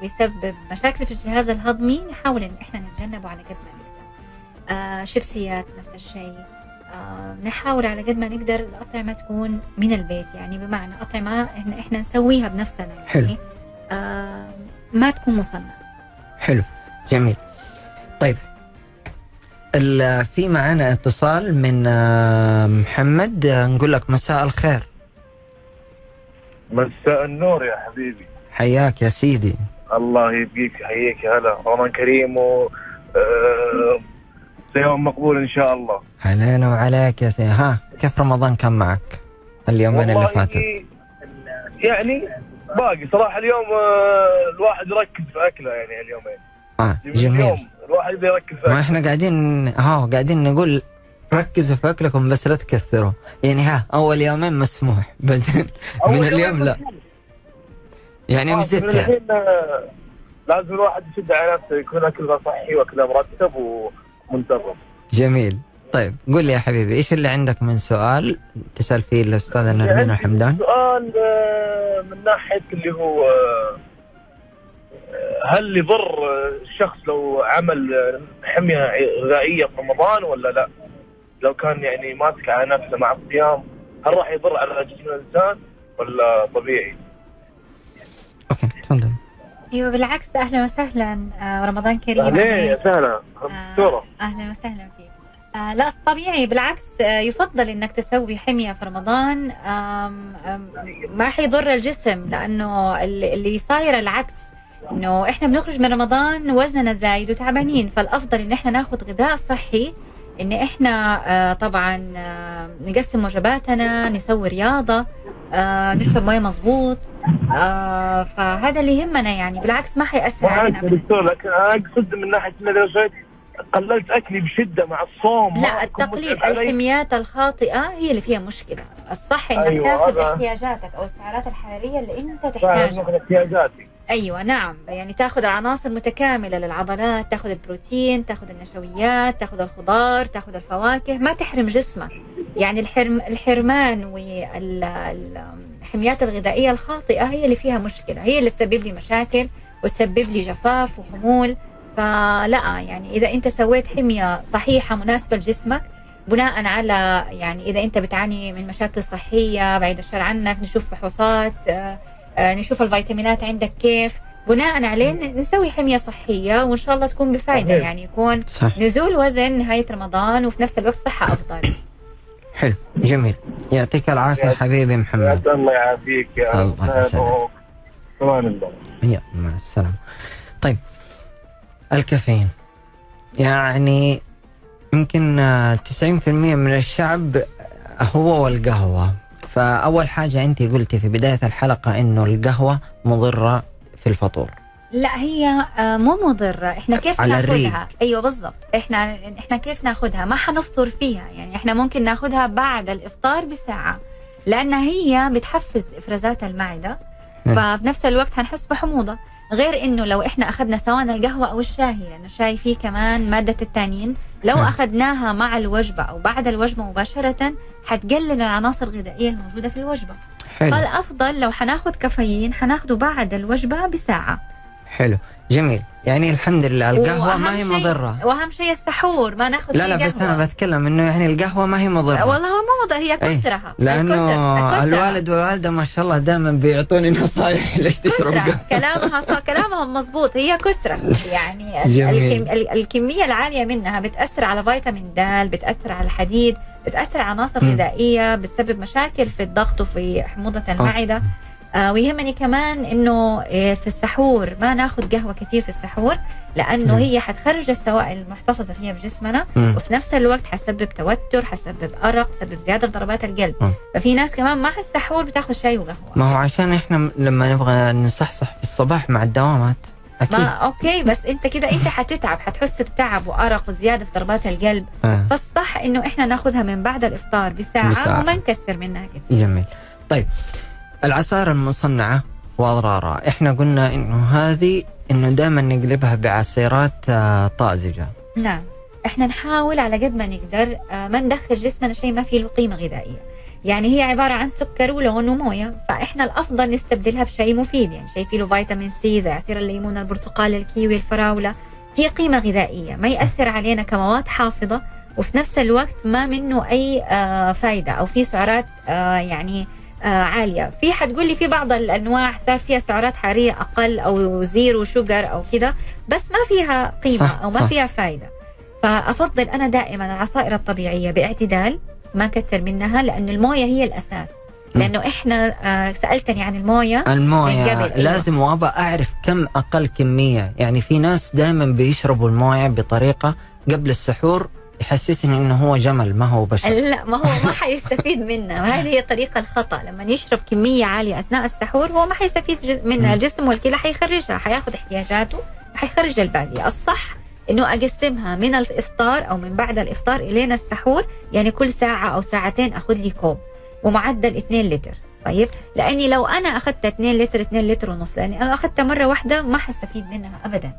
Speaker 3: ويسبب مشاكل في الجهاز الهضمي. نحاول إن إحنا نتجنبه على قد ما نقدر. آه شيبسيات نفس الشيء. آه نحاول على قد ما نقدر الاطعمه تكون من البيت. يعني بمعنى اطعمه إحنا إحنا نسويها بنفسنا. يعني
Speaker 2: حلو.
Speaker 3: آه ما تكون مصنعة.
Speaker 2: حلو. جميل. طيب. ال- في معنا اتصال من آه، محمد. نقول لك مساء الخير.
Speaker 5: مساء النور يا حبيبي.
Speaker 2: حياك يا سيدي.
Speaker 5: الله يبقيك يحييك يا هلا. رمضان كريم و آه، يوم مقبول إن شاء الله.
Speaker 2: علينا وعليك يا سيدي ها كيف رمضان كان معك؟ اليومين اللي فاتت.
Speaker 5: يعني باقي صراحة اليوم آه، الواحد يركز في أكله يعني اليومين. آه
Speaker 2: جميل.
Speaker 5: اليوم الواحد يبدا يركز في
Speaker 2: ما
Speaker 5: أكله.
Speaker 2: إحنا قاعدين ها قاعدين نقول ركزوا في أكلكم بس لا تكثروا. يعني ها أول يومين مسموح بعدين من اليوم
Speaker 5: يوم
Speaker 2: لا يعني يوم ستة
Speaker 5: الحين آه، لازم الواحد يشد على نفسه يكون أكله صحي وأكله مرتب ومنتظم
Speaker 2: جميل طيب قول لي يا حبيبي إيش اللي عندك من سؤال تسأل فيه الاستاذه نرمين
Speaker 5: عندي
Speaker 2: وحمدان
Speaker 5: سؤال آه، من ناحية اللي هو آه، هل يضر الشخص لو عمل حمية غذائية في رمضان ولا لا؟ لو كان يعني ماسك على نفسه مع الصيام هل راح يضر على جسم الإنسان ولا طبيعي؟
Speaker 2: أوكي تفضل
Speaker 3: أيوه بالعكس أهلا وسهلا آه رمضان كريم
Speaker 5: ليه يا
Speaker 3: عليك.
Speaker 5: سهلا.
Speaker 3: آه،
Speaker 5: دكتورة.
Speaker 3: أهلا وسهلا فيك. آه لا طبيعي بالعكس آه يفضل إنك تسوي حمية في رمضان. آم آم ما حيضر الجسم لأنه اللي اللي صاير العكس إنه إحنا بنخرج من رمضان وزننا زايد وتعبانين. فالأفضل إن إحنا ناخذ غذاء صحي إن إحنا آه طبعا آه نقسم وجباتنا نسوي رياضة. آه نشرب مية مظبوط. آه فهذا اللي يهمنا يعني. بالعكس ما حيأثر علينا.
Speaker 5: دكتور لكن أنا أقصد من ناحية ان قللت أكلي بشدة مع الصوم.
Speaker 3: لا
Speaker 5: علي.
Speaker 3: الحميات الخاطئة هي اللي فيها مشكلة. الصح إنك
Speaker 5: أيوة، تأخذ
Speaker 3: احتياجاتك أو السعرات الحرارية اللي
Speaker 5: أنت
Speaker 3: تحتاجها.
Speaker 5: احتياجاتي.
Speaker 3: أيوه نعم. يعني تأخذ العناصر متكاملة للعضلات تأخذ البروتين تأخذ النشويات تأخذ الخضار تأخذ الفواكه. ما تحرم جسمك. يعني الحرم الحرمان والحميات الغذائية الخاطئة هي اللي فيها مشكلة. هي اللي تسبب لي مشاكل وتسبب لي جفاف وخمول فلا يعني إذا أنت سويت حمية صحيحة مناسبة لجسمك بناء على يعني إذا أنت بتعاني من مشاكل صحية بعيد الشر عنك نشوف فحوصات آه، آه، نشوف الفيتامينات عندك كيف بناء عليه نسوي حمية صحية وإن شاء الله تكون بفائده. يعني يكون
Speaker 2: صح
Speaker 3: نزول وزن نهاية رمضان وفي نفس الوقت صحة أفضل.
Speaker 2: حلو جميل. يعطيك العافية حبيبي محمد.
Speaker 5: الله يعافيك يا
Speaker 2: الله يسلمك.
Speaker 5: أمان الله.
Speaker 2: يا مع السلامة. طيب الكافيين. يعني يمكن آه، 90% من الشعب هو والقهوة. فأول حاجة أنت قلتي في بداية الحلقة إنه القهوة مضرة في الفطور.
Speaker 3: لا هي آه، مو مضرة. إحنا كيف
Speaker 2: على
Speaker 3: ناخذها
Speaker 2: الريق.
Speaker 3: أيوه بالضبط. إحنا إحنا كيف ناخذها ما حنفطر فيها. يعني إحنا ممكن ناخذها بعد الإفطار بساعة لأن هي بتحفز إفرازات المعدة
Speaker 2: مم.
Speaker 3: فبنفس الوقت حنحس بحموضة. غير إنه لو إحنا أخذنا سواء القهوة أو الشاي لأن الشاي فيه كمان مادة التانين لو
Speaker 2: مم.
Speaker 3: أخذناها مع الوجبة أو بعد الوجبة مباشرة حتقلل العناصر الغذائية الموجودة في الوجبة.
Speaker 2: حلو.
Speaker 3: فالأفضل لو حناخذ كافيين حناخده بعد الوجبة بساعة.
Speaker 2: حلو. جميل. يعني الحمد لله القهوة ما هي مضرة.
Speaker 3: وأهم شيء السحور ما ناخذ
Speaker 2: لا لا
Speaker 3: فيه
Speaker 2: بس
Speaker 3: قهوة.
Speaker 2: أنا بتكلم إنه يعني القهوة ما هي مضرة.
Speaker 3: والله هو مو هي
Speaker 2: أي،
Speaker 3: كسرها.
Speaker 2: لأنه
Speaker 3: الكسر-.
Speaker 2: الوالد والوالدة ما شاء الله دائما بيعطوني نصايح (laughs) ليش تشرب. قهوة.
Speaker 3: كلامها صح كلامهم مزبوط هي كسرة. يعني
Speaker 2: جميل.
Speaker 3: الكم ال- الكمية العالية منها بتأثر على فيتامين د بتأثر على الحديد بتأثر على عناصر
Speaker 2: مم.
Speaker 3: غذائية بتسبب مشاكل في الضغط وفي حموضة المعدة. آه ويهمني كمان إنه آه، في السحور ما ناخذ قهوة كثير في السحور
Speaker 2: لأنه.
Speaker 3: هي حتخرج السوائل المحتفظة فيها بجسمنا
Speaker 2: مم.
Speaker 3: وفي نفس الوقت حسبب توتر حسبب أرق حسبب زيادة في ضربات القلب. ففي ناس كمان مع السحور بتاخذ شاي وقهوة
Speaker 2: ما هو عشان إحنا لما نبغى نصحصح في الصباح مع الدوامات أكيد
Speaker 3: ما أوكي بس أنت كده أنت حتتعب حتحس بتعب وأرق وزيادة في ضربات القلب
Speaker 2: آه.
Speaker 3: فالصح إنه إحنا ناخذها من بعد الإفطار بساعة,
Speaker 2: بساعة.
Speaker 3: وما نكثر منها كثير
Speaker 2: جميل طيب العصائر المصنعة واضرارها إحنا قلنا إنه هذه إنه دائما نقلبها بعصيرات آه، طازجة
Speaker 3: نعم. إحنا نحاول على قد ما نقدر آه، ما ندخل جسمنا شيء ما فيه له قيمة غذائية. يعني هي عبارة عن سكر ولون وموية فإحنا الأفضل نستبدلها بشيء مفيد يعني شيء فيه له فيتامين سي زي عصير الليمون البرتقال الكيوي الفراولة. في قيمة غذائية ما يأثر علينا كمواد حافظة وفي نفس الوقت ما منه أي آه، فايدة أو في سعرات يعني عالية في حتقول لي في بعض الأنواع صار فيها سعرات حرارية أقل أو zero sugar أو كذا بس ما فيها قيمة
Speaker 2: صح،
Speaker 3: أو ما
Speaker 2: صح.
Speaker 3: فيها فايدة فأفضل أنا دائما العصائر الطبيعية باعتدال ما كثر منها لأنه الموية هي
Speaker 2: الأساس.
Speaker 3: لأنه إحنا آه سألتني عن الموية من قبل، أيوة.
Speaker 2: لازم وابى أعرف كم أقل كمية يعني في ناس دائما بيشربوا الموية بطريقة قبل السحور يحسسني إنه هو جمل ما هو بشر.
Speaker 3: لا ما هو ما حيستفيد منها (laughs) وهذه هي الطريقة الخطأ. لما يشرب كمية عالية أثناء السحور هو ما حيستفيد منها. الجسم والكلى حيخرجها حياخذ احتياجاته وحيخرج الباقي. الصح إنه أقسمها من الإفطار أو من بعد الإفطار إلين السحور يعني كل ساعة أو ساعتين أخذ لي كوب ومعدل 2 لتر. طيب؟ لأني لو أنا أخذت 2 لتر 2 لتر ونص لأني أنا أخذتها مرة واحدة ما حستفيد منها ابدا.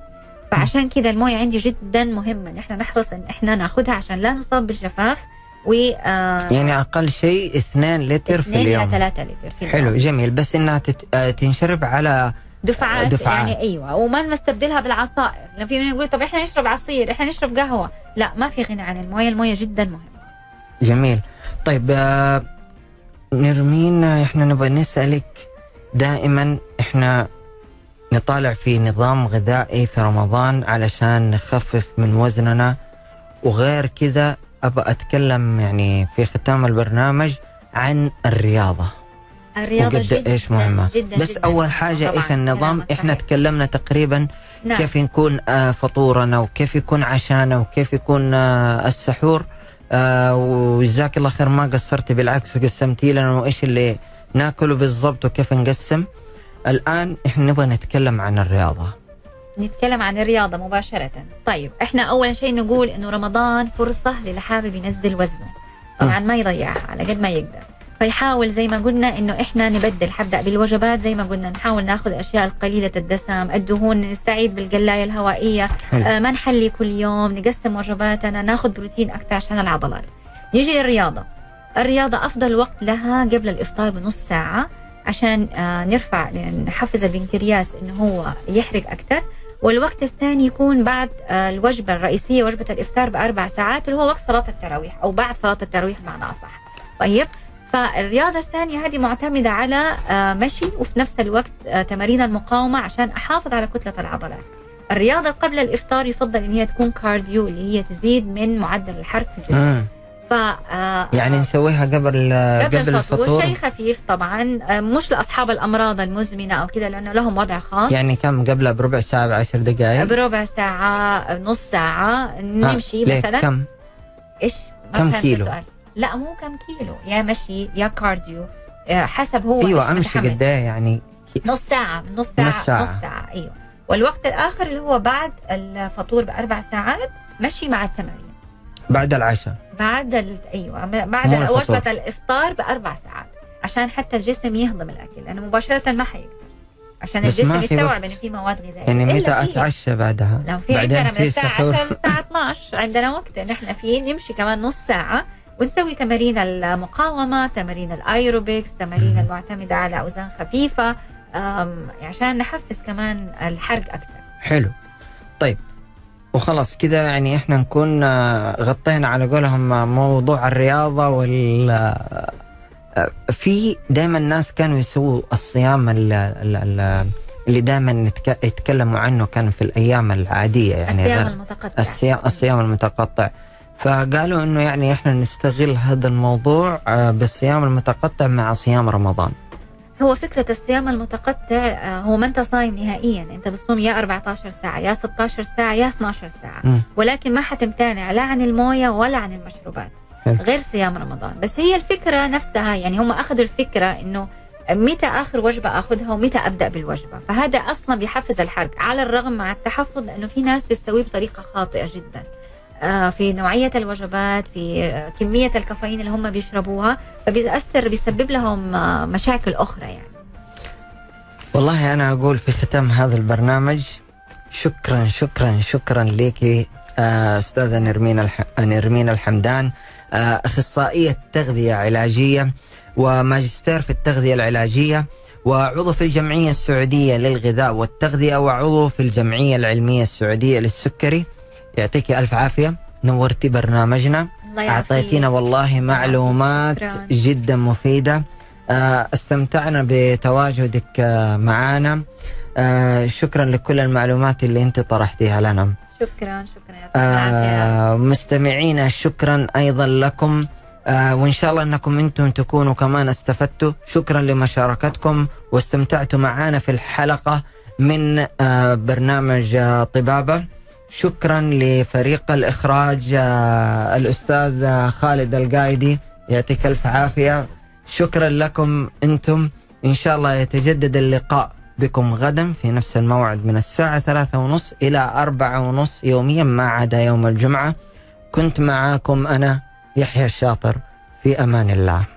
Speaker 3: فعشان كذا الموية عندي جدا مهمة. نحن نحرص إن إحنا ناخذها عشان لا نصاب بالجفاف و آه
Speaker 2: يعني أقل شيء 2 لتر في
Speaker 3: 2 إلى
Speaker 2: اليوم.
Speaker 3: 3 لتر في اليوم.
Speaker 2: حلو جميل. بس إنها تت... آه، تنشرب على
Speaker 3: دفعات,
Speaker 2: دفعات.
Speaker 3: يعني أيوه. وما نستبدلها بالعصائر. لأن في من يقول طب إحنا نشرب عصير إحنا نشرب قهوة. لا ما في غنى عن الموية. الموية جدا مهمة.
Speaker 2: جميل. طيب آه، نرمين آه، إحنا نبغى نسألك دائما إحنا نطالع في نظام غذائي في رمضان علشان نخفف من وزننا وغير كذا أبغى أتكلم يعني في ختام البرنامج عن الرياضة
Speaker 3: الرياضة
Speaker 2: وقد
Speaker 3: جدا
Speaker 2: إيش مهمة
Speaker 3: جدا
Speaker 2: بس
Speaker 3: جداً.
Speaker 2: أول حاجة إيش النظام إحنا
Speaker 3: صحيح.
Speaker 2: تكلمنا تقريبا
Speaker 3: نعم.
Speaker 2: كيف يكون آه، فطورنا وكيف يكون عشانا وكيف يكون آه، السحور آه، وجزاك الله خير ما قصرتي بالعكس قسمتي لنا وإيش اللي ناكله بالضبط وكيف نقسم الآن إحنا نبغى نتكلم عن الرياضة.
Speaker 3: نتكلم عن الرياضة مباشرة. طيب إحنا أول شيء نقول إنه رمضان فرصة للي حابب ينزل وزنه. طبعا ما يضيعها على قد ما يقدر. فيحاول زي ما قلنا إنه إحنا نبدل حبدأ بالوجبات زي ما قلنا نحاول ناخذ الاشياء القليلة الدسم الدهون نستعيد بالقلاية
Speaker 2: الهوائية.
Speaker 3: آه ما نحلي كل يوم نقسم وجباتنا ناخذ بروتين أكثر عشان العضلات. نيجي للرياضة. الرياضة أفضل وقت لها قبل الإفطار بنص ساعة. عشان آه نرفع نحفز البنكرياس إنه هو يحرق أكثر والوقت الثاني يكون بعد آه، الوجبة الرئيسية وجبة الإفطار بأربع ساعات اللي هو وقت صلاة التراويح أو بعد صلاة التراويح بمعنى أصح. طيب فالرياضة الثانية هذه معتمدة على آه، مشي وفي نفس الوقت آه، تمارين المقاومة عشان أحافظ على كتلة العضلات. الرياضة قبل الإفطار يفضل إن هي تكون كارديو اللي هي تزيد من معدل الحرق في الجسم.
Speaker 2: مم.
Speaker 3: ف آه،
Speaker 2: يعني نسويها قبل
Speaker 3: قبل,
Speaker 2: قبل
Speaker 3: الفطور؟
Speaker 2: الفطور
Speaker 3: شيء خفيف طبعا آه، مش لأصحاب الأمراض المزمنة أو كذا لأنه لهم وضع خاص.
Speaker 2: يعني كم؟ قبلها بربع ساعة بعشر دقائق
Speaker 3: بربع ساعة نص ساعة. نمشي؟ مثلا.
Speaker 2: كم؟
Speaker 3: إيش؟
Speaker 2: كم كيلو؟
Speaker 3: السؤال. لا مو كم كيلو. يا مشي يا كارديو. آه، حسب هو
Speaker 2: أيوه
Speaker 3: أمشي.
Speaker 2: قد إيه يعني.
Speaker 3: نص ساعة نص ساعة
Speaker 2: نص ساعة.
Speaker 3: نص ساعة. أيوه. والوقت الآخر اللي هو بعد الفطور بأربع ساعات مشي مع التمارين.
Speaker 2: بعد العشاء.
Speaker 3: بعد ال... أيوه بعد. وجبة الإفطار بأربع ساعات عشان حتى الجسم يهضم الأكل لأنه مباشرة ما حيقدر عشان الجسم يستوعب. إنه في مواد غذائية
Speaker 2: يعني متى. أتعشى بعدها
Speaker 3: لو في عندنا من
Speaker 2: سحور
Speaker 3: 10 للساعة 12 عندنا وقت نحن فيه نمشي كمان نص ساعة ونسوي تمارين المقاومة تمارين الأيروبكس تمارين المعتمدة على أوزان خفيفة أم، عشان نحفز كمان الحرق أكثر
Speaker 2: حلو طيب وخلاص كذا يعني إحنا نكون آه، غطينا على قولهم آه، موضوع الرياضة وال آه، في دائما الناس كانوا يسووا الصيام ال- ال- ال- اللي دائما يتكلموا عنه كان في الأيام العادية يعني
Speaker 3: الصيام المتقطع.
Speaker 2: الصيام الصيام المتقطع. فقالوا إنه يعني إحنا نستغل هذا الموضوع بالصيام المتقطع مع صيام رمضان.
Speaker 3: هو فكرة الصيام المتقطع آه، هو ما أنت صايم نهائيا. أنت بتصوم يا 14 ساعة يا 16 ساعة يا 12 ساعة.
Speaker 2: مم.
Speaker 3: ولكن ما حتمتنع لا عن الموية ولا عن المشروبات.
Speaker 2: حلو.
Speaker 3: غير صيام رمضان. بس هي الفكرة نفسها يعني هم أخذوا الفكرة أنه متى آخر وجبة أخذها ومتى أبدأ بالوجبة. فهذا أصلا بيحفز الحرق. على الرغم مع التحفظ لأنه في ناس بتسويه بطريقة خاطئة جدا. في نوعية الوجبات في آه، كمية الكافيين اللي هم بيشربوها فبيأثر بيسبب لهم آه، مشاكل أخرى يعني.
Speaker 2: والله أنا أقول في ختام هذا البرنامج شكرا شكرا شكرا لك آه، أستاذة نرمين الح... نرمين الحمدان آه، أخصائية تغذية علاجية وماجستير في التغذية العلاجية وعضو في الجمعية السعودية للغذاء والتغذية وعضو في الجمعية العلمية السعودية للسكري. يعطيك ألف عافية. نورتي برنامجنا.
Speaker 3: الله
Speaker 2: أعطيتينا والله معلومات. جدا مفيدة. آه، استمتعنا بتواجدك آه، معنا آه، شكرا لكل المعلومات اللي أنت طرحتيها لنا.
Speaker 3: شكرا شكرا.
Speaker 2: آه، مستمعينا شكرا أيضا لكم. آه، وإن شاء الله أنكم أنتم تكونوا كمان استفدتوا. شكرا لمشاركتكم. واستمتعتوا معنا في الحلقة من آه، برنامج آه، طبابة. شكرا لفريق الإخراج آه، الأستاذ آه، خالد القايدي. يعطيك ألف عافية. شكرا لكم أنتم. إن شاء الله يتجدد اللقاء بكم غدا في نفس الموعد من الساعة ثلاثة ونص إلى أربعة ونص يوميا ما عدا يوم الجمعة. كنت معاكم أنا يحيى الشاطر. في أمان الله.